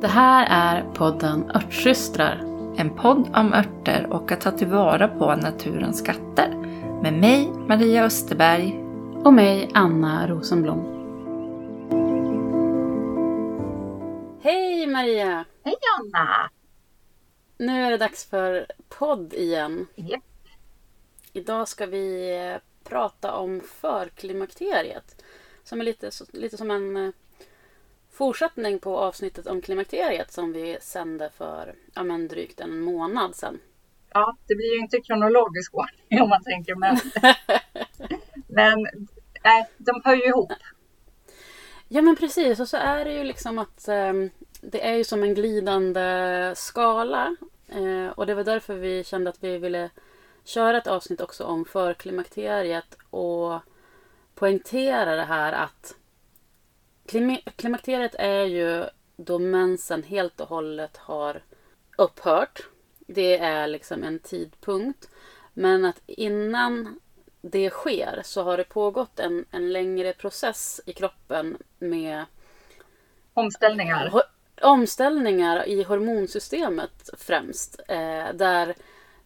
Det här är podden Örtsystrar. En podd om örter och att ta tillvara på naturens skatter. Med mig, Maria Österberg. Och mig, Anna Rosenblom. Hej Maria! Hej Anna! Nu är det dags för podd igen. Japp. Idag ska vi prata om förklimakteriet. Som är lite, lite som en eh, fortsättning på avsnittet om klimakteriet som vi sände för ja, men drygt en månad sedan. Ja, det blir ju inte kronologisk ordning om man tänker, men, men nej, de hör ju ihop. Ja men precis och så är det ju liksom att ehm, det är ju som en glidande skala. Eh, och det var därför vi kände att vi ville köra ett avsnitt också om förklimakteriet och poängtera det här att klima- klimakteriet är ju då mensen helt och hållet har upphört. Det är liksom en tidpunkt. Men att innan det sker så har det pågått en, en längre process i kroppen med Omställningar. ho- omställningar i hormonsystemet främst. Eh, där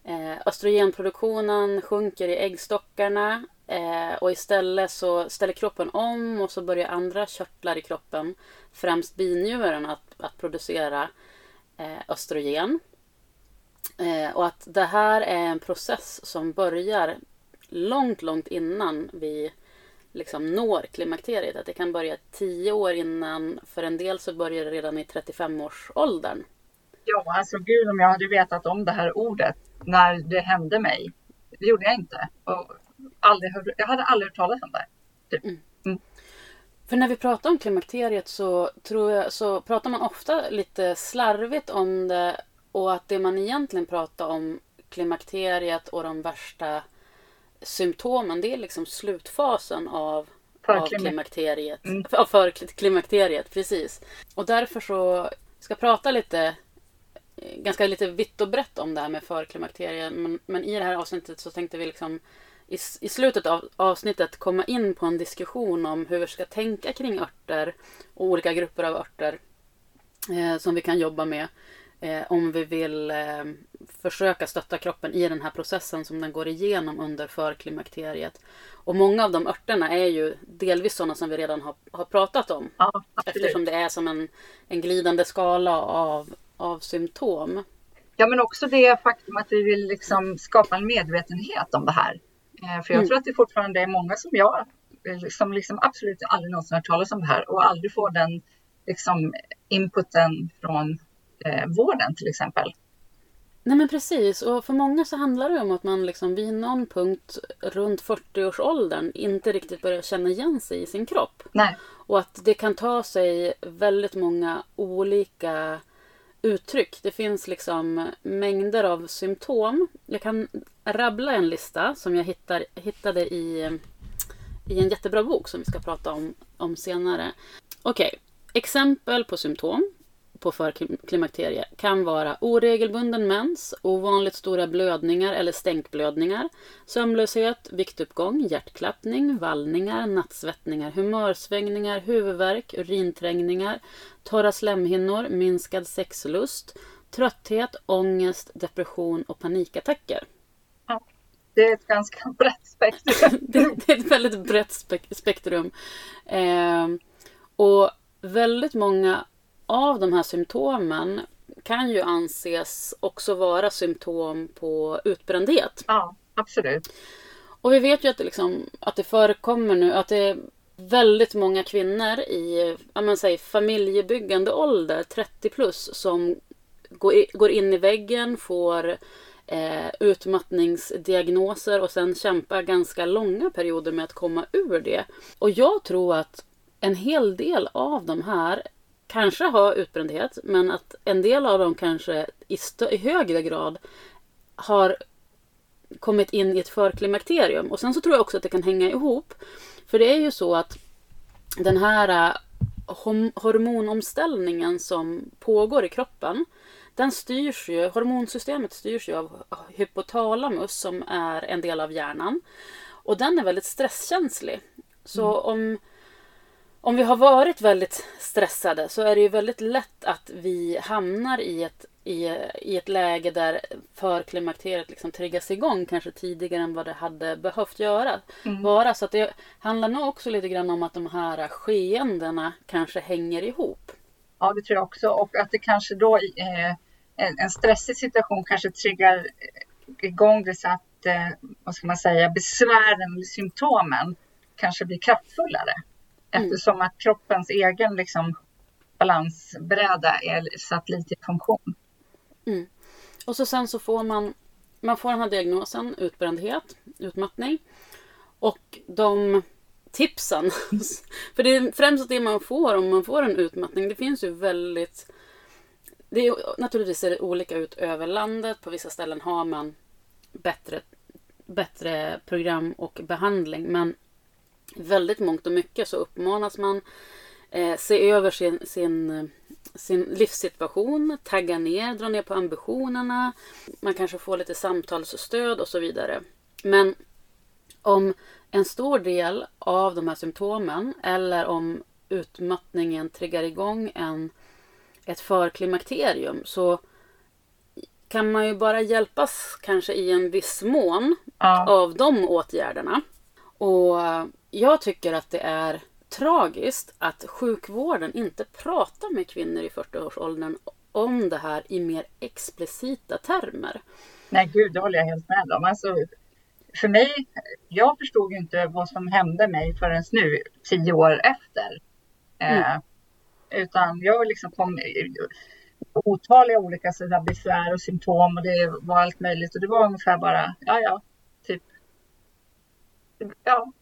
eh, östrogenproduktionen sjunker i äggstockarna eh, och istället så ställer kroppen om och så börjar andra körtlar i kroppen, främst binjuren, att, att producera eh, östrogen. Eh, och att det här är en process som börjar långt, långt innan vi liksom når klimakteriet. Att det kan börja tio år innan. För en del så börjar det redan i 35-årsåldern. Ja, alltså gud om jag hade vetat om det här ordet när det hände mig. Det gjorde jag inte. Och aldrig hörde, jag hade aldrig hört talas om det. Typ. För när vi pratar om klimakteriet så, tror jag, så pratar man ofta lite slarvigt om det och att det man egentligen pratar om klimakteriet och de värsta symptomen det är liksom slutfasen av, För av klima- klimakteriet. Mm. För, för klimakteriet, precis. Och därför så ska jag prata lite eh, ganska lite vitt och brett om det här med förklimakteriet. Men, men i det här avsnittet så tänkte vi liksom i, i slutet av avsnittet komma in på en diskussion om hur vi ska tänka kring örter och olika grupper av örter eh, som vi kan jobba med eh, om vi vill eh, försöka stötta kroppen i den här processen som den går igenom under förklimakteriet. Och många av de örterna är ju delvis sådana som vi redan har, har pratat om. Ja. Eftersom det är som en, en glidande skala av, av symptom. Ja, men också det faktum att vi vill liksom skapa en medvetenhet om det här. Eh, För jag Mm. tror att det fortfarande är många som jag, eh, som liksom absolut aldrig någonsin hört talas om det här och aldrig får den liksom inputen från eh, vården till exempel. Nej men precis, och för många så handlar det om att man liksom vid någon punkt runt 40-årsåldern inte riktigt börjar känna igen sig i sin kropp. Nej, Och att det kan ta sig väldigt många olika uttryck. Det finns liksom mängder av symptom. Jag kan rabbla en lista som jag hittar, hittade i, i en jättebra bok som vi ska prata om, om senare. Okej, exempel på symptom på förklimakterie kan vara oregelbunden mens, ovanligt stora blödningar eller stänkblödningar, sömnlöshet, viktuppgång, hjärtklappning, vallningar, nattsvettningar, humörsvängningar, huvudvärk, urinträngningar, torra slemhinnor, minskad sexlust, trötthet, ångest, depression och panikattacker. det är ett ganska brett spektrum. det, det är ett väldigt brett spek- spektrum. Eh, och väldigt många av de här symptomen kan ju anses också vara symptom på utbrändhet. Ja, absolut. Och vi vet ju att det, liksom, att det förekommer nu att det är väldigt många kvinnor i ja, men säg, familjebyggande ålder, 30 plus, som går in i väggen, får eh, utmattningsdiagnoser och sen kämpar ganska långa perioder med att komma ur det. Och jag tror att en hel del av de här kanske har utbrändhet, men att en del av dem kanske i, i högre grad har kommit in i ett förklimakterium. Och sen så tror jag också att det kan hänga ihop. För det är ju så att den här äh, hormonomställningen som pågår i kroppen, den styrs ju, hormonsystemet styrs ju av hypotalamus som är en del av hjärnan. Och den är väldigt stresskänslig. Så om, om vi har varit väldigt stressade så är det ju väldigt lätt att vi hamnar i ett, i, i ett läge där förklimakteriet liksom triggas igång kanske tidigare än vad det hade behövt göra. Mm. vara. Så att det handlar nog också lite grann om att de här skeendena kanske hänger ihop. Ja, det tror jag också. Och att det kanske då eh, en, en stressig situation kanske triggar igång det så att, eh, vad ska man säga, besvären eller symptomen kanske blir kraftfullare. Mm. Eftersom att kroppens egen liksom, balansbräda är satt lite i funktion. Och så sen så får man, man får den här diagnosen utbrändhet, utmattning. Och de tipsen, för det är främst det man får om man får en utmattning. Det finns ju väldigt, det är, naturligtvis ser det olika ut över landet. På vissa ställen har man bättre, bättre program och behandling. Men väldigt mångt och mycket så uppmanas man eh, se över sin, sin, sin livssituation, tagga ner, dra ner på ambitionerna. Man kanske får lite samtalsstöd och så vidare. Men om en stor del av de här symptomen eller om utmattningen triggar igång en, ett förklimakterium så kan man ju bara hjälpas kanske i en viss mån Ja, av de åtgärderna. Och jag tycker att det är tragiskt att sjukvården inte pratar med kvinnor i 40-årsåldern om det här i mer explicita termer. nej gud, det håller jag helt med om. Alltså, för mig, jag förstod ju inte vad som hände mig förrän nu, tio år efter. Eh, utan jag liksom kom otaliga olika sådär besvär och symptom och det var allt möjligt och det var ungefär bara, ja ja, typ. Ja,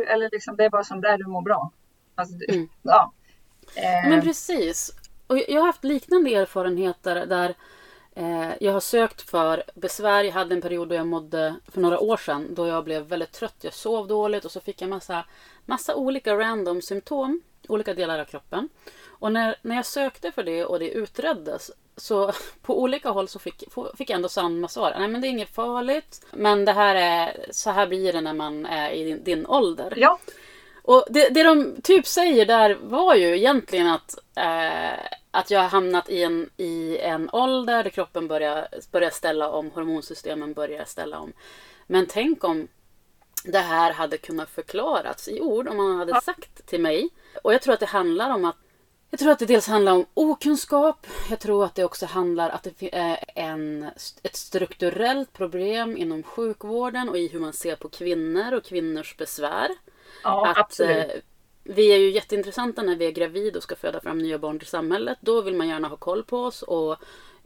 eller liksom det är bara som där du mår bra. Alltså, det- Mm. ja. Eh, Men precis. Och jag har haft liknande erfarenheter där eh, jag har sökt för besvär. Jag hade en period då jag mådde, för några år sedan, då jag blev väldigt trött. Jag sov dåligt och så fick jag massa, massa olika random symptom, olika delar av kroppen. Och när, när jag sökte för det och det utreddes så på olika håll så fick, fick jag ändå samma svar. Nej men det är inget farligt. Men det här är, så här blir det när man är i din, din ålder. ja, Och det, det de typ säger där var ju egentligen att, eh, att jag har hamnat i en, i en ålder där kroppen börjar, börjar ställa om, hormonsystemen börjar ställa om. Men tänk om det här hade kunnat förklarats i ord, om man hade sagt till mig. Och jag tror att det handlar om att jag tror att det dels handlar om okunskap. Jag tror att det också handlar att det är en, ett strukturellt problem inom sjukvården och i hur man ser på kvinnor och kvinnors besvär ja att absolut. eh, vi är ju jätteintressanta när vi är gravid och ska föda fram nya barn till samhället. Då vill man gärna ha koll på oss och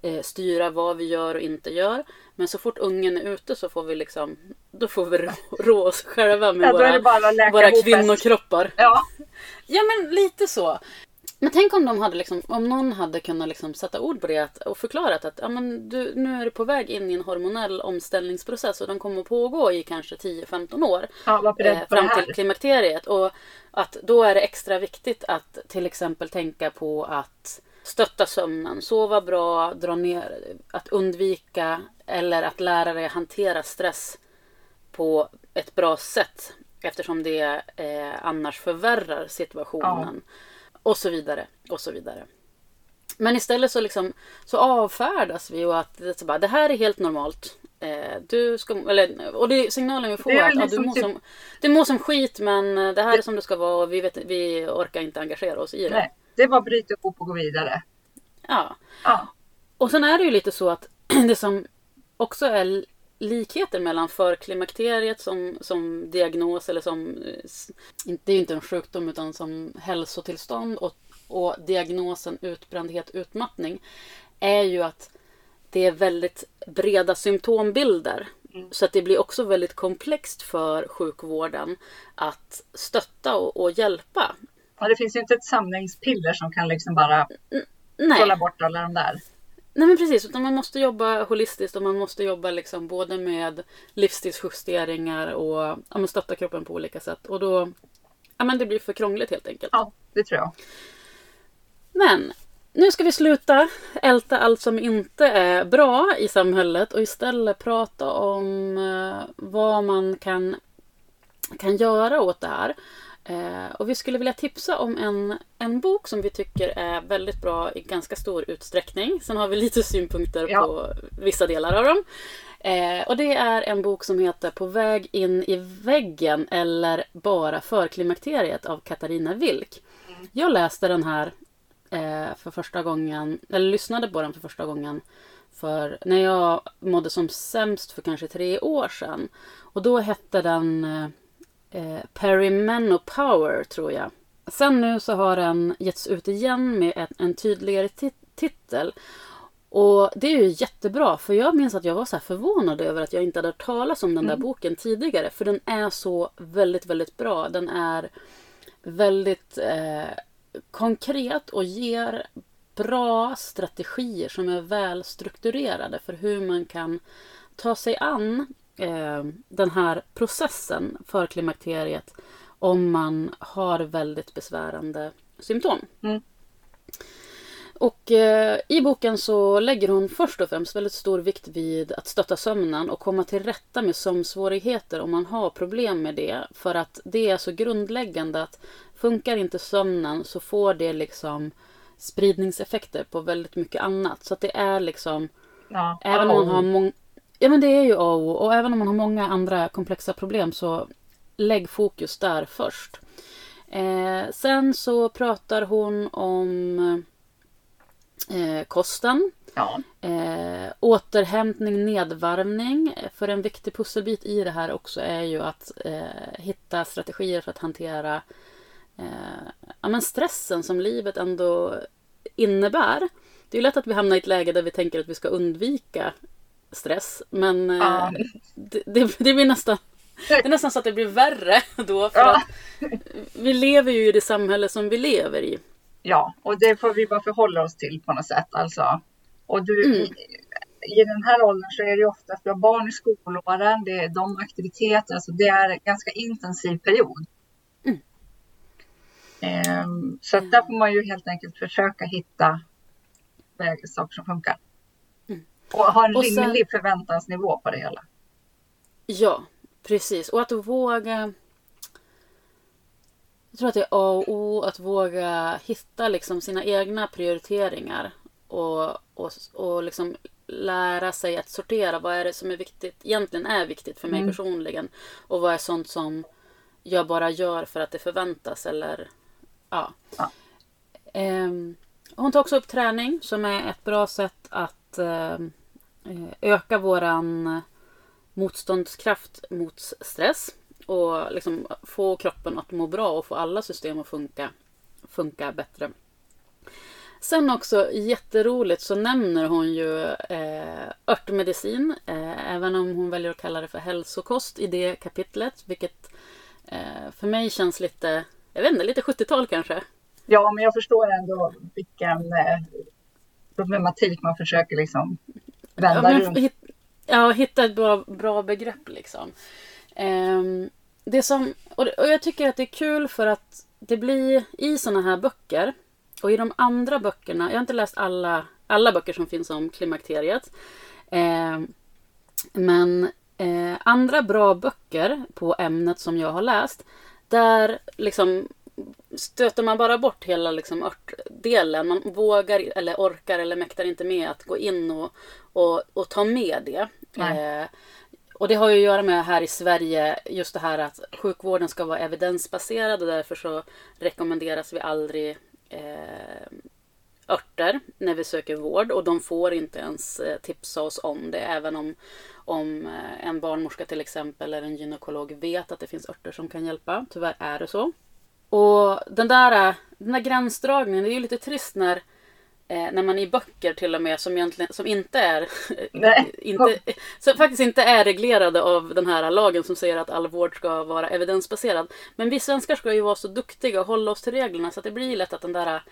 eh, styra vad vi gör och inte gör. Men så fort ungen är ute så får vi liksom, då får vi rå, rå oss själva med ja, våra, våra kvinnokroppar. Ja, Ja men lite så. Men tänk om de hade liksom, om någon hade kunnat liksom sätta ord på det att, och förklarat att ja, men du, nu är du på väg in i en hormonell omställningsprocess och den kommer att pågå i kanske 10-15 år ja eh, fram till klimakteriet. Och att då är det extra viktigt att till exempel tänka på att stötta sömnen, sova bra, dra ner, att undvika eller att lära dig hantera stress på ett bra sätt eftersom det eh, annars förvärrar situationen. Och så vidare. Och så vidare. Men istället så, liksom, så avfärdas vi och att det, så bara, det här är helt normalt. Eh, du ska, eller, och det, signalen vi får Det är att ja, du, liksom mår typ- som, du mår som skit men eh, det här är som det ska vara och vi, vet, vi orkar inte engagera oss i det. Nej, det är bara bryta ihop och gå vidare. Ja. Ja, Och sen är det ju lite så att det som också är likheter mellan förklimakteriet som, som diagnos eller som, eh, det är ju inte en sjukdom utan som hälsotillstånd och, och diagnosen utbrändhet, utmattning är ju att det är väldigt breda symptombilder. Så att det blir också väldigt komplext för sjukvården att stötta och, och hjälpa. och det finns ju inte ett samlingspiller som kan liksom bara Nej. trolla bort alla de där. Nej men precis, utan man måste jobba holistiskt och man måste jobba liksom både med livsstilsjusteringar och ja, men stötta kroppen på olika sätt. Och då, ja men det blir för krångligt helt enkelt. Ja, det tror jag. Men nu ska vi sluta älta allt som inte är bra i samhället och istället prata om eh, vad man kan, kan göra åt det här. Eh, och vi skulle vilja tipsa om en, en bok som vi tycker är väldigt bra i ganska stor utsträckning. Sen har vi lite synpunkter Ja. på vissa delar av dem. Eh, och det är en bok som heter På väg in i väggen eller bara förklimakteriet av Katarina Wilk. Jag läste den här eh, för första gången, eller lyssnade på den för första gången för när jag mådde som sämst för kanske tre år sedan. Och då hette den eh, eh, Perimenopower tror jag. Sen nu så har den getts ut igen med en, en tydligare tit- titel. Och det är ju jättebra för jag minns att jag var så här förvånad över att jag inte hade hört talas om den där boken tidigare. För den är så väldigt, väldigt bra. Den är väldigt eh, konkret och ger bra strategier som är väl strukturerade för hur man kan ta sig an eh, den här processen för klimakteriet om man har väldigt besvärande symptom. Mm. Och eh, i boken så lägger hon först och främst väldigt stor vikt vid att stötta sömnen och komma till rätta med sömnsvårigheter om man har problem med det. För att det är så grundläggande att funkar inte sömnen så får det liksom spridningseffekter på väldigt mycket annat. Så att det är liksom Ja. Även om man har många... Ja men det är ju A och O. Och även om man har många andra komplexa problem så lägg fokus där först. Eh, sen så pratar hon om eh, kosten. Ja. Eh, återhämtning, nedvarvning. För en viktig pusselbit i det här också är ju att eh, hitta strategier för att hantera eh, ja, men stressen som livet ändå innebär. Det är lätt att vi hamnar i ett läge där vi tänker att vi ska undvika stress. Men eh, Ja. det, det, det blir nästan det är nästan så att det blir värre då. För Ja. vi lever ju i det samhälle som vi lever i. Ja, och det får vi bara förhålla oss till på något sätt. Alltså. Och du, Mm. i, den här åldern så är det ju ofta att vi har barn i skolåren, det är de aktiviteter, alltså det är en ganska intensiv period. Mm. Ehm, så där får man ju helt enkelt försöka hitta saker som funkar. Och ha en Och sen- rimlig förväntansnivå på det hela. Ja, precis. Och att våga... Jag tror att det är A och O att våga hitta liksom sina egna prioriteringar. Och, och, och liksom lära sig att sortera. Vad är det som är viktigt, egentligen är viktigt för mig Mm. personligen. Och vad är sånt som jag bara gör för att det förväntas. Eller, ja. Ja. Ehm, hon tar också upp träning som är ett bra sätt att Eh, öka våran motståndskraft mot stress och liksom få kroppen att må bra och få alla system att funka, funka bättre. Sen också jätteroligt så nämner hon ju eh, örtmedicin, eh, även om hon väljer att kalla det för hälsokost i det kapitlet, vilket eh, för mig känns lite, jag vet inte, lite 70-tal kanske. Ja, men jag förstår ändå vilken eh, problematik man försöker liksom Ja, vända men runt. hit, ja, hitta ett bra, bra begrepp liksom. Ehm, det som, och, och jag tycker att det är kul för att det blir i såna här böcker och i de andra böckerna, jag har inte läst alla, alla böcker som finns om klimakteriet. Ehm, men eh, andra bra böcker på ämnet som jag har läst, där liksom stöter man bara bort hela liksom örtdelen. Man vågar eller orkar eller mäktar inte med att gå in och, och, och ta med det. Eh, och det har ju att göra med här i Sverige just det här att sjukvården ska vara evidensbaserad och därför så rekommenderas vi aldrig eh, örter när vi söker vård och de får inte ens eh, tipsa oss om det även om, om eh, en barnmorska till exempel eller en gynekolog vet att det finns örter som kan hjälpa. Tyvärr är det så. Och den där, den där gränsdragningen, det är ju lite trist när, eh, när man i böcker till och med som, egentligen, som inte är inte, som faktiskt inte är reglerade av den här lagen som säger att all vård ska vara evidensbaserad. Men vi svenskar ska ju vara så duktiga och hålla oss till reglerna så att det blir lätt att den där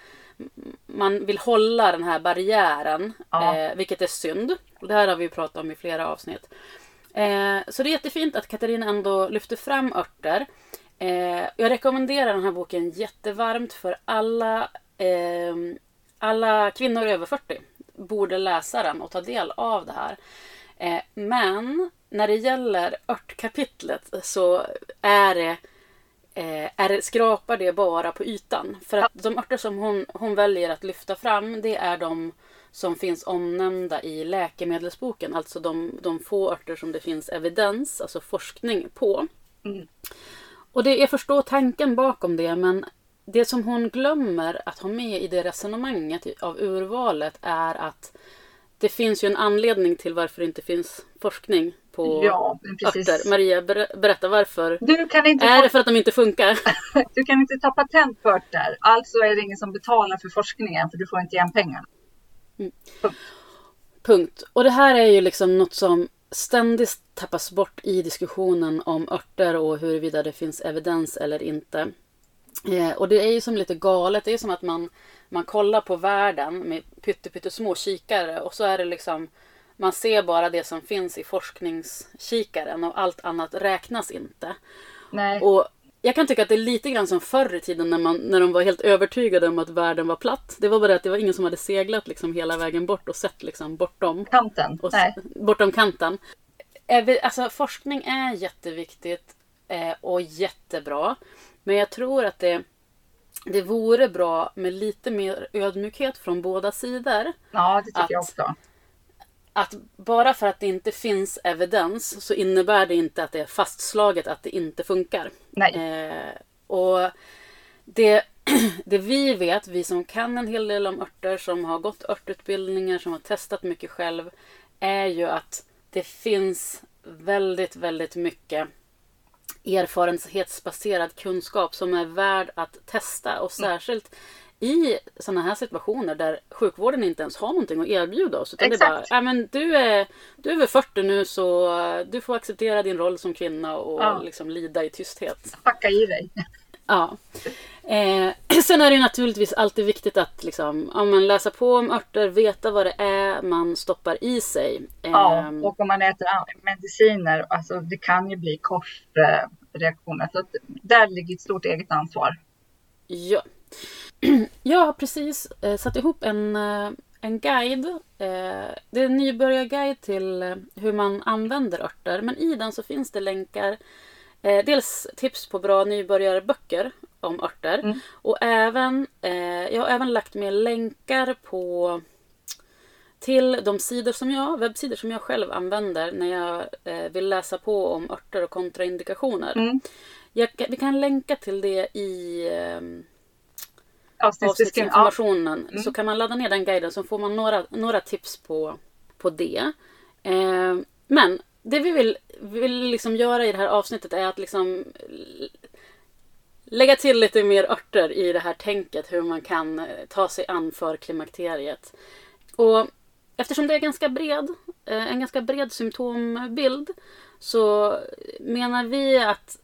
man vill hålla den här barriären, Ja. eh, vilket är synd. Och det här har vi pratat om i flera avsnitt. Eh, så det är jättefint att Katarina ändå lyfter fram örter. Eh, jag rekommenderar den här boken jättevarmt för alla, eh, alla kvinnor över 40 borde läsa den och ta del av det här. Eh, men när det gäller örtkapitlet så är det, eh, är, skrapar det bara på ytan. För att de örter som hon, hon väljer att lyfta fram det är de som finns omnämnda i läkemedelsboken. Alltså de, de få örter som det finns evidens, alltså forskning på. Mm. Och det, jag förstår tanken bakom det men det som hon glömmer att ha med i det resonemanget av urvalet är att det finns ju en anledning till varför det inte finns forskning på Ja, örter. Maria, ber, berätta varför. Du kan, inte Är ta, det för att de inte funkar? du kan inte ta patent på örter. Alltså är det ingen som betalar för forskningen för du får inte igen pengarna. Punkt. Och det här är ju liksom något som ständigt tappas bort i diskussionen om örter och huruvida det finns evidens eller inte. Eh, och det är ju som lite galet. Det är som att man, man kollar på världen med pyttesmå kikare och så är det liksom man ser bara det som finns i forskningskikaren och allt annat räknas inte. Nej. Och jag kan tycka att det är lite grann som förr i tiden när, man, när de var helt övertygade om att världen var platt. Det var bara det att det var ingen som hade seglat liksom hela vägen bort och sett liksom bortom, Kanten. och, Nej. bortom kanten. Alltså, forskning är jätteviktigt eh, och jättebra. Men jag tror att det, det vore bra med lite mer ödmjukhet från båda sidor. Ja, det tycker Att- jag också. Att bara för att det inte finns evidens så innebär det inte att det är fastslaget att det inte funkar. Nej. Eh, och det, det vi vet, vi som kan en hel del om örter, som har gått örtutbildningar, som har testat mycket själv, är ju att det finns väldigt, väldigt mycket erfarenhetsbaserad kunskap som är värd att testa och särskilt i sådana här situationer där sjukvården inte ens har någonting att erbjuda oss. Utan det är bara, Exakt. "Ja, men du, är, du är över 40 nu så eh, du får acceptera din roll som kvinna och Ja. liksom lida i tysthet. Packa i dig. Ja. Eh, sen är det naturligtvis alltid viktigt att liksom, ja, men läsa på om örter, veta vad det är man stoppar i sig. Ja, Ehm, och om man äter mediciner, alltså det kan ju bli korsreaktioner. Så där ligger ett stort eget ansvar. Ja. Jag har precis eh, satt ihop en, eh, en guide. Eh, det är en nybörjarguide till eh, hur man använder örter. Men i den så finns det länkar. Eh, dels tips på bra nybörjarböcker om örter. Mm. Och även, eh, jag har även lagt med länkar på till de sidor som jag, webbsidor som jag själv använder när jag vill läsa på om örter och kontraindikationer. Mm. Jag, vi kan länka till det i Avsnittsbeskrivning. Ja, avsnittsinformationen. Mm. Så kan man ladda ner den guiden så får man några, några tips på, på det. Eh, men det vi vill, vill liksom göra i det här avsnittet är att liksom lägga till lite mer örter i det här tänket hur man kan eh, ta sig an för klimakteriet. Och eftersom det är ganska bred, eh, en ganska bred symptombild så menar vi att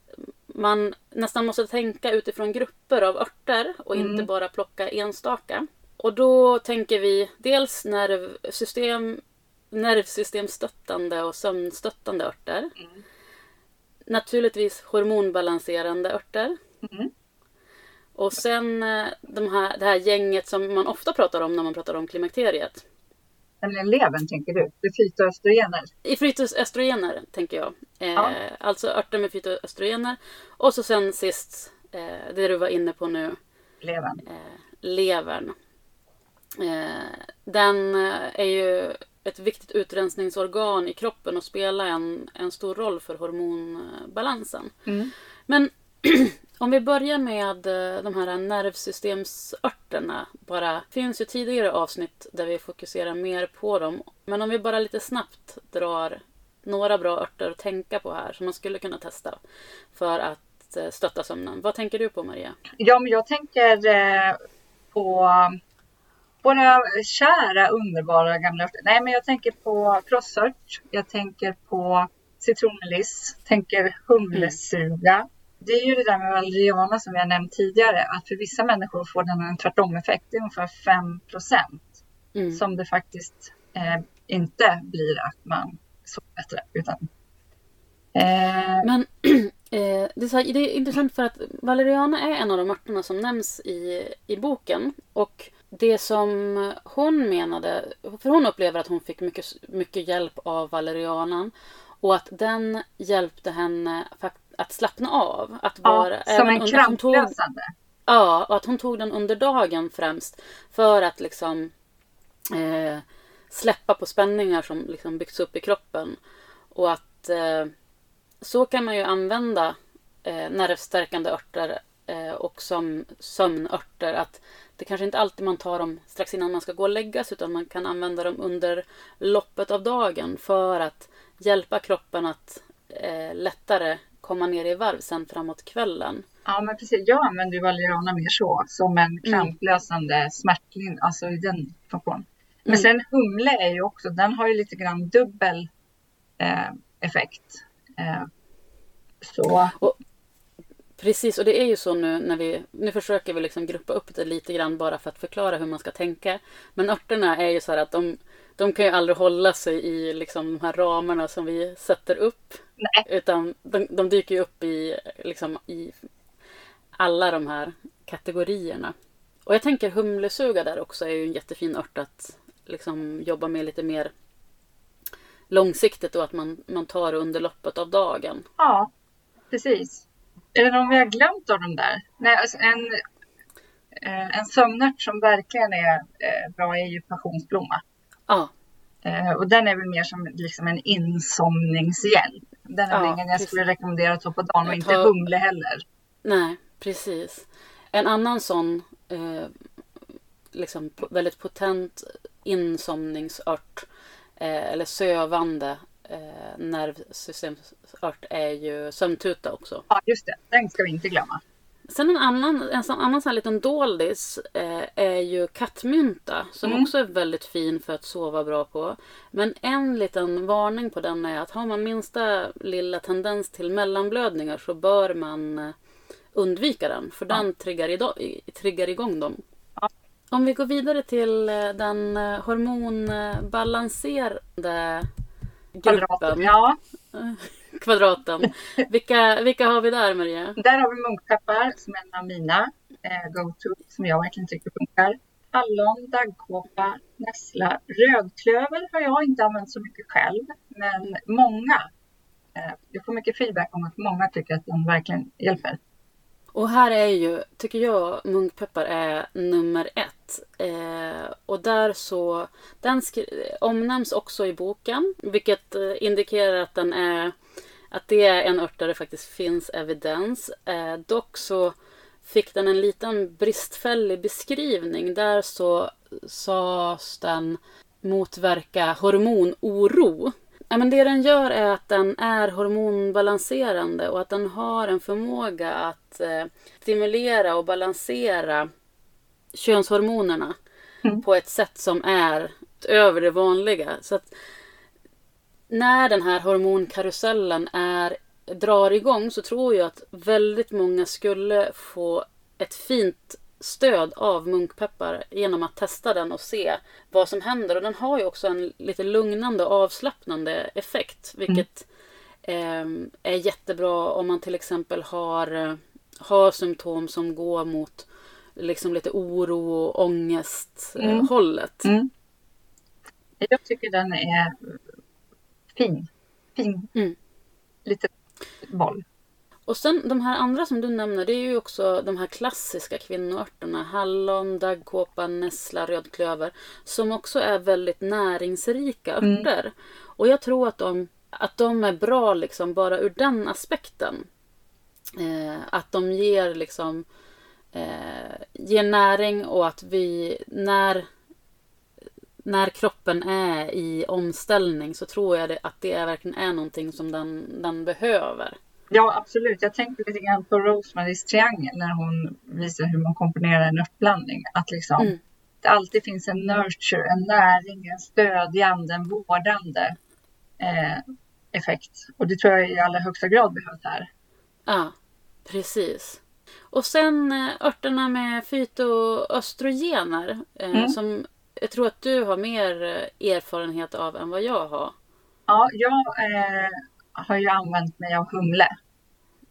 man nästan måste tänka utifrån grupper av örter och Mm. inte bara plocka enstaka. Och då tänker vi dels nervsystem, nervsystemstöttande och sömnstöttande örter. Mm. Naturligtvis hormonbalanserande örter. Mm. Och sen eh, de här, det här gänget som man ofta pratar om när man pratar om klimakteriet. Nämligen levern tänker du. Det fytoöstrogener. I fytoöstrogener tänker jag. Eh, Ja. Alltså örter med fytoöstrogener. Och så sen sist, eh, det du var inne på nu, Levern. eh, levern. Eh, den eh, är ju ett viktigt utrensningsorgan i kroppen och spelar en, en stor roll för hormonbalansen. Mm. Men om vi börjar med eh, de här nervsystemsörterna. Bara, det finns ju tidigare avsnitt där vi fokuserar mer på dem. Men om vi bara lite snabbt drar några bra örter att tänka på här som man skulle kunna testa för att eh, stötta sömnen. Vad tänker du på Maria? Ja, men jag tänker eh, på våra kära, underbara gamla örter. Nej, men jag tänker på krossört. Jag tänker på citronmeliss. Tänker humlesuga. Det är ju det där med valeriana som jag nämnt tidigare. Att för vissa människor får den en tvärtom-effekt. Det är ungefär 5 procent Mm. som det faktiskt eh, inte blir att man sover bättre. Utan, eh, Men eh, det, är här, det är intressant för att valeriana är en av de örterna som nämns i, i boken. Och det som hon menade, för hon upplever att hon fick mycket, mycket hjälp av valerianan. Och att den hjälpte henne fakt- att slappna av. Att Ja, vara, som en kramplösande. Ja, och att hon tog den under dagen främst. För att liksom eh, släppa på spänningar som liksom byggts upp i kroppen. Och att eh, så kan man ju använda eh, nervstärkande örter eh, och som sömnörter. Att det kanske inte alltid man tar dem strax innan man ska gå och lägga sig utan man kan använda dem under loppet av dagen för att hjälpa kroppen att eh, lättare komma ner i varv sen framåt kvällen. Ja, men precis. Jag använder ju Valeriana mer så, som en kramplösande smärtlindring, alltså i den funktionen. Men Mm. sen humle är ju också, den har ju lite grann dubbel eh, effekt. Eh, så Precis, och det är ju så nu när vi... Nu försöker vi liksom gruppa upp det lite grann bara för att förklara hur man ska tänka. Men örterna är ju så här att de, de kan ju aldrig hålla sig i liksom de här ramarna som vi sätter upp. Nej. Utan de, de dyker ju upp i, liksom, i alla de här kategorierna. Och jag tänker humlesuga där också är ju en jättefin ört att liksom jobba med lite mer långsiktigt och att man, man tar under loppet av dagen. ja, precis. Är det någon vi har glömt av de där? Nej, alltså en, eh, en sömnört som verkligen är eh, bra är ju passionsblomma. Ja, Eh, och den är väl mer som liksom en insomningshjälp. Den är Ja, ingen jag skulle rekommendera att ta på dagen och inte tar- humle heller. Nej, precis. En annan sån eh, liksom väldigt potent insomningsört eh, eller sövande eh, nervsystemsört är ju sömntuta också. Ja, just det. Den ska vi inte glömma. Sen en annan, en sån, annan sån här liten doldis eh, är ju kattmynta som Mm. också är väldigt fin för att sova bra på. Men en liten varning på den är att har man minsta lilla tendens till mellanblödningar så bör man eh, undvika den för den triggar, i- triggar igång dem. Ja. Om vi går vidare till eh, den eh, hormonbalanserande Kvadraten. gruppen, Ja, kvadraten. Vilka, vilka har vi där Maria? där har vi munkpeppar som är en av mina eh, go-to som jag verkligen tycker funkar. Hallon, daggkåpa, nässla, rödklöver har jag inte använt så mycket själv, men många. Eh, jag får mycket feedback om att många tycker att den verkligen hjälper. Och här är ju, tycker jag, munkpeppar är nummer ett. Eh, och där så, den omnämns också i boken, vilket eh, indikerar att den är, att det är en ört där det faktiskt finns evidens. Eh, dock så fick den en liten bristfällig beskrivning. Där så sades den motverka hormonoro. Ja, men det den gör är att den är hormonbalanserande och att den har en förmåga att eh, stimulera och balansera könshormonerna Mm. på ett sätt som är över det vanliga. Så att när den här hormonkarusellen är, drar igång så tror jag att väldigt många skulle få ett fint stöd av munkpeppar genom att testa den och se vad som händer. Och den har ju också en lite lugnande och avslappnande effekt. Vilket eh, är jättebra om man till exempel har, eh, har symptom som går mot liksom lite oro och ångest eh, Mm. hållet. Mm. Jag tycker den är fin. Fin. Mm. Lite boll. Och sen de här andra som du nämner, det är ju också de här klassiska kvinnoörterna. Hallon, daggkåpa, nässla, rödklöver. Som också är väldigt näringsrika Mm. örter. Och jag tror att de, att de är bra liksom bara ur den aspekten. Eh, att de ger liksom eh, ger näring och att vi när när kroppen är i omställning så tror jag att det är, verkligen är någonting som den, den behöver. Ja, absolut. Jag tänker lite grann på Rosemarys triangel när hon visar hur man komponerar en örtblandning. Att liksom Mm. det alltid finns en nurture, en näring, en stödjande, en vårdande eh, effekt. Och det tror jag i allra högsta grad behövs här. Ja, precis. Och sen eh, örterna med fytoöstrogener eh, Mm. som jag tror att du har mer eh, erfarenhet av än vad jag har. Ja, jag eh, har ju använt mig av humle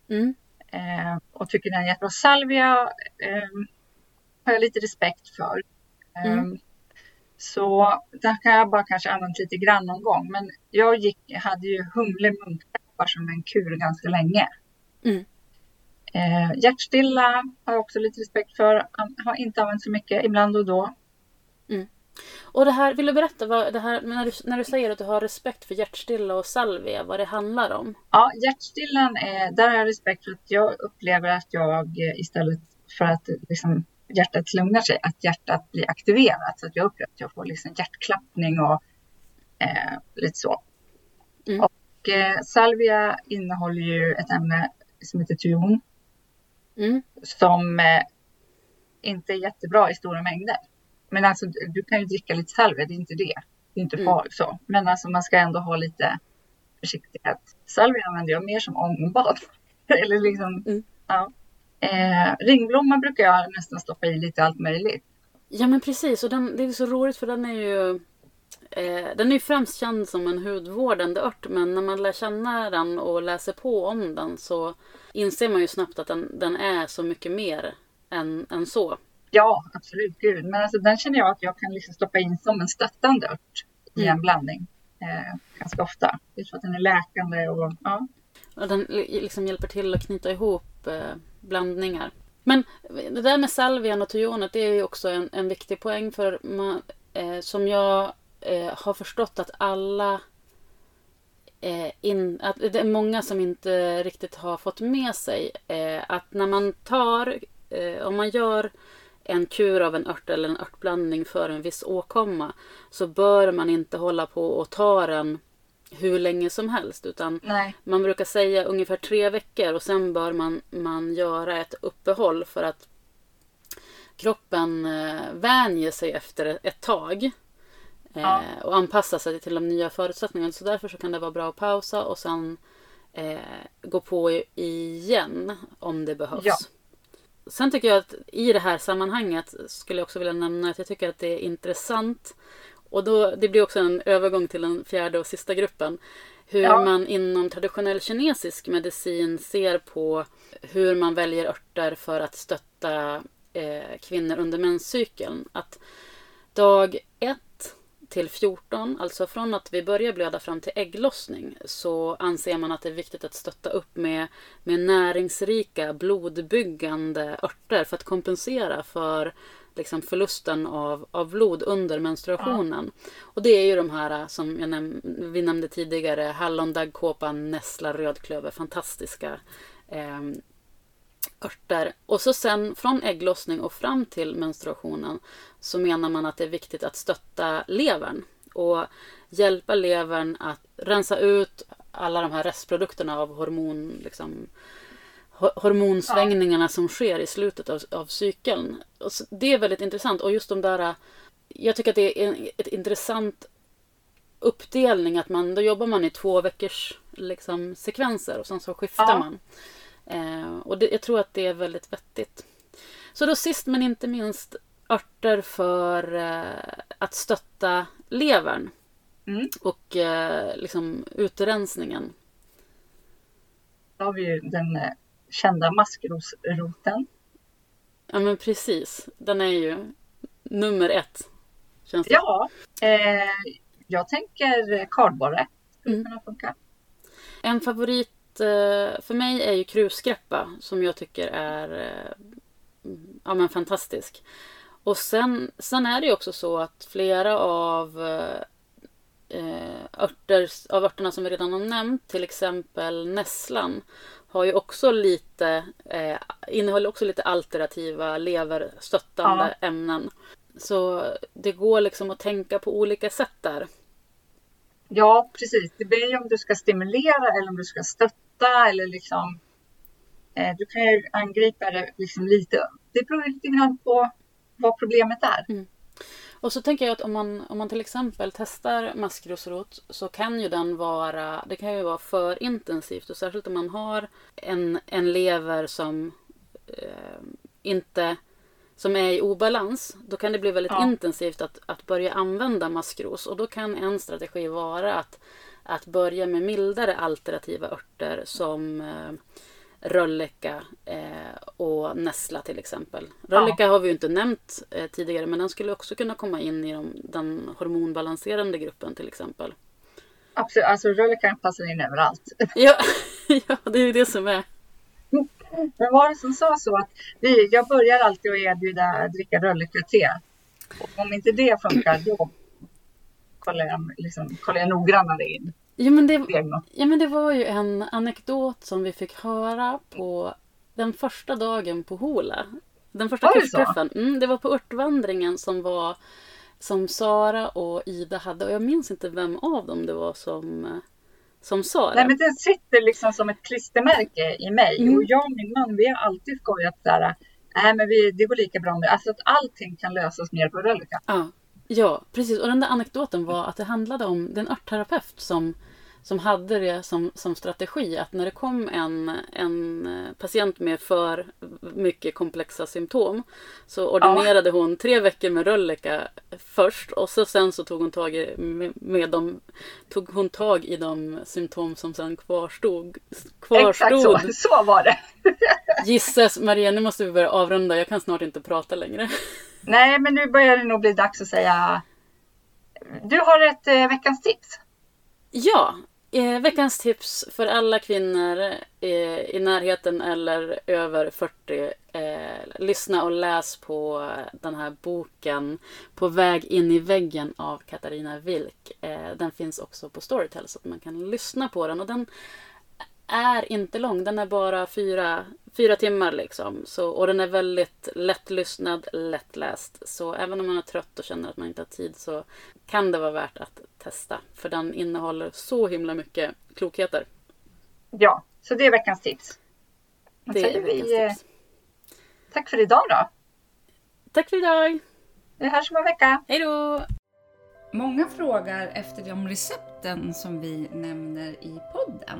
Mm. eh, och tycker den är jättebra. Salvia eh, har jag lite respekt för. Eh, Mm. Så där kan jag bara kanske använt lite grann någon gång. Men jag gick, hade ju humle munkpeppar som en kur ganska länge. Mm. Eh, hjärtstilla har jag också lite respekt för. Har inte använt så mycket, ibland och då. Och det här, vill du berätta vad det här, när du, när du säger att du har respekt för hjärtstilla och salvia, vad det handlar om? Ja, hjärtstillan, är, där har jag respekt för att jag upplever att jag eh, istället för att liksom, hjärtat lugnar sig, att hjärtat blir aktiverat. Så att jag upplever att jag får liksom hjärtklappning och eh, lite så. Mm. Och eh, salvia innehåller ju ett ämne som heter tyon Mm. som eh, inte är jättebra i stora mängder. Men alltså du kan ju dricka lite salvia, det är inte det. Det är inte Mm. farligt så. Men alltså man ska ändå ha lite försiktighet. Salvia använder jag mer som ångbad. Eller liksom, Mm. ja. Eh, ringblomma brukar jag nästan stoppa i lite allt möjligt. Ja men precis, och den, det är så roligt för den är ju eh, Den är ju främst känd som en hudvårdande ört men när man lär känna den och läser på om den så inser man ju snabbt att den, den är så mycket mer än, än så. Ja, absolut. Gud. Men alltså, den känner jag att jag kan liksom stoppa in som en stöttande ört i Mm. en blandning. Eh, ganska ofta. Jag tror att den är läkande och ja. Och den li- liksom hjälper till att knyta ihop eh, blandningar. Men det där med salvian och tojonet det är ju också en, en viktig poäng för man, eh, som jag eh, har förstått att alla eh, in, att det är många som inte riktigt har fått med sig eh, att när man tar, eh, om man gör en kur av en ört eller en örtblandning för en viss åkomma så bör man inte hålla på och ta den hur länge som helst utan Nej. man brukar säga ungefär tre veckor och sen bör man, man göra ett uppehåll för att kroppen eh, vänjer sig efter ett tag. Eh, Ja. Och anpassar sig till de nya förutsättningarna. Så därför så kan det vara bra att pausa och sen eh, gå på igen om det behövs. Ja. Sen tycker jag att i det här sammanhanget skulle jag också vilja nämna att jag tycker att det är intressant och då, det blir också en övergång till den fjärde och sista gruppen. Hur Ja. man inom traditionell kinesisk medicin ser på hur man väljer örter för att stötta eh, kvinnor under menscykeln. Att dag 1 till 14, alltså från att vi börjar blöda fram till ägglossning, så anser man att det är viktigt att stötta upp med, med näringsrika blodbyggande örter för att kompensera för liksom förlusten av, av blod under menstruationen. Och det är ju de här som jag näm- vi nämnde tidigare, hallon, daggkåpa, nässla, rödklöver, fantastiska eh, örter. Och så sen från ägglossning och fram till menstruationen så menar man att det är viktigt att stötta levern och hjälpa levern att rensa ut alla de här restprodukterna av hormon, liksom, ho- hormonsvängningarna som sker i slutet av, av cykeln. Och så, det är väldigt intressant och just de där, jag tycker att det är en, ett intressant uppdelning att man, då jobbar man i två veckors liksom, sekvenser och sen så skiftar Ja. man. Eh, och det, jag tror att det är väldigt vettigt. Så då sist men inte minst örter för eh, att stötta levern Mm. och eh, liksom utrensningen. Då har vi ju den eh, kända maskrosroten. Ja men precis, den är ju nummer ett. Känns det. Ja, eh, jag tänker kardborre skulle Mm. kunna funka. En favorit för mig är ju krusgreppa som jag tycker är eh, ja, men fantastisk. Och sen, sen är det ju också så att flera av eh, eh, örter, av örterna som vi redan har nämnt, till exempel nässlan, har ju också lite, eh, innehåller också lite alternativa leverstöttande ämnen. Så det går liksom att tänka på olika sätt där. Ja, precis. Det blir ju om du ska stimulera eller om du ska stötta eller liksom. Eh, du kan ju angripa det liksom lite. Det beror lite grann på vad problemet är. Och så tänker jag att om man, om man till exempel testar maskrosrot så kan ju den vara, det kan ju vara för intensivt och särskilt om man har en, en lever som eh, inte som är i obalans, då kan det bli väldigt Ja. intensivt att, att börja använda maskros. Och då kan en strategi vara att, att börja med mildare alternativa örter som eh, rölleka eh, och nässla till exempel. Rölleka har vi ju inte nämnt eh, tidigare men den skulle också kunna komma in i de, den hormonbalanserande gruppen till exempel. Absolut, alltså rölleka passar in överallt. Ja, ja, det är ju det som är. Men var det som sa så att vi, jag börjar alltid att erbjuda dricka rölleka-te. Om inte det funkar då kollar jag, liksom, kollar jag noggrannare in. Ja men, det, ja men det var ju en anekdot som vi fick höra på den första dagen på Hola. Den första Var det kursträffen. Mm, det var på örtvandringen som var som Sara och Ida hade. Och jag minns inte vem av dem det var som, som sa det. Nej, men den sitter liksom som ett klistermärke i mig. Mm. Och jag och min man, vi har alltid skojat där. Nej, men vi, det går lika bra med, alltså att allting kan lösas mer på rölleka. Ja, ja, precis. Och den där anekdoten var att det handlade om den örtterapeut som, som hade det som, som strategi. Att när det kom en, en eh, patient med för mycket komplexa symptom så ordinerade hon tre veckor med rölleka först och så sen så tog hon tag i, med, med de, tog hon tag i de symptom som sen kvarstod. Exakt så, kvarstod. så var det. Gisses, Maria nu måste vi börja avrunda. Jag kan snart inte prata längre. Nej, men nu börjar det nog bli dags att säga. Du har ett eh, veckans tips. Ja, eh, veckans tips för alla kvinnor eh, i närheten eller över 40. Eh, lyssna och läs på den här boken På väg in i väggen av Katarina Wilk. Eh, den finns också på Storytel så att man kan lyssna på den. Och den är inte lång, den är bara fyra, fyra timmar liksom. Så, och den är väldigt lättlyssnad, lättläst. Så även om man är trött och känner att man inte har tid så kan det vara värt att testa. För den innehåller så himla mycket klokheter. Ja, så det är veckans tips. Då Det säger är veckans vi tips. tack för idag då. Tack för idag! Vi hörs om en vecka. Hej då! Många frågar efter de recepten som vi nämner i podden.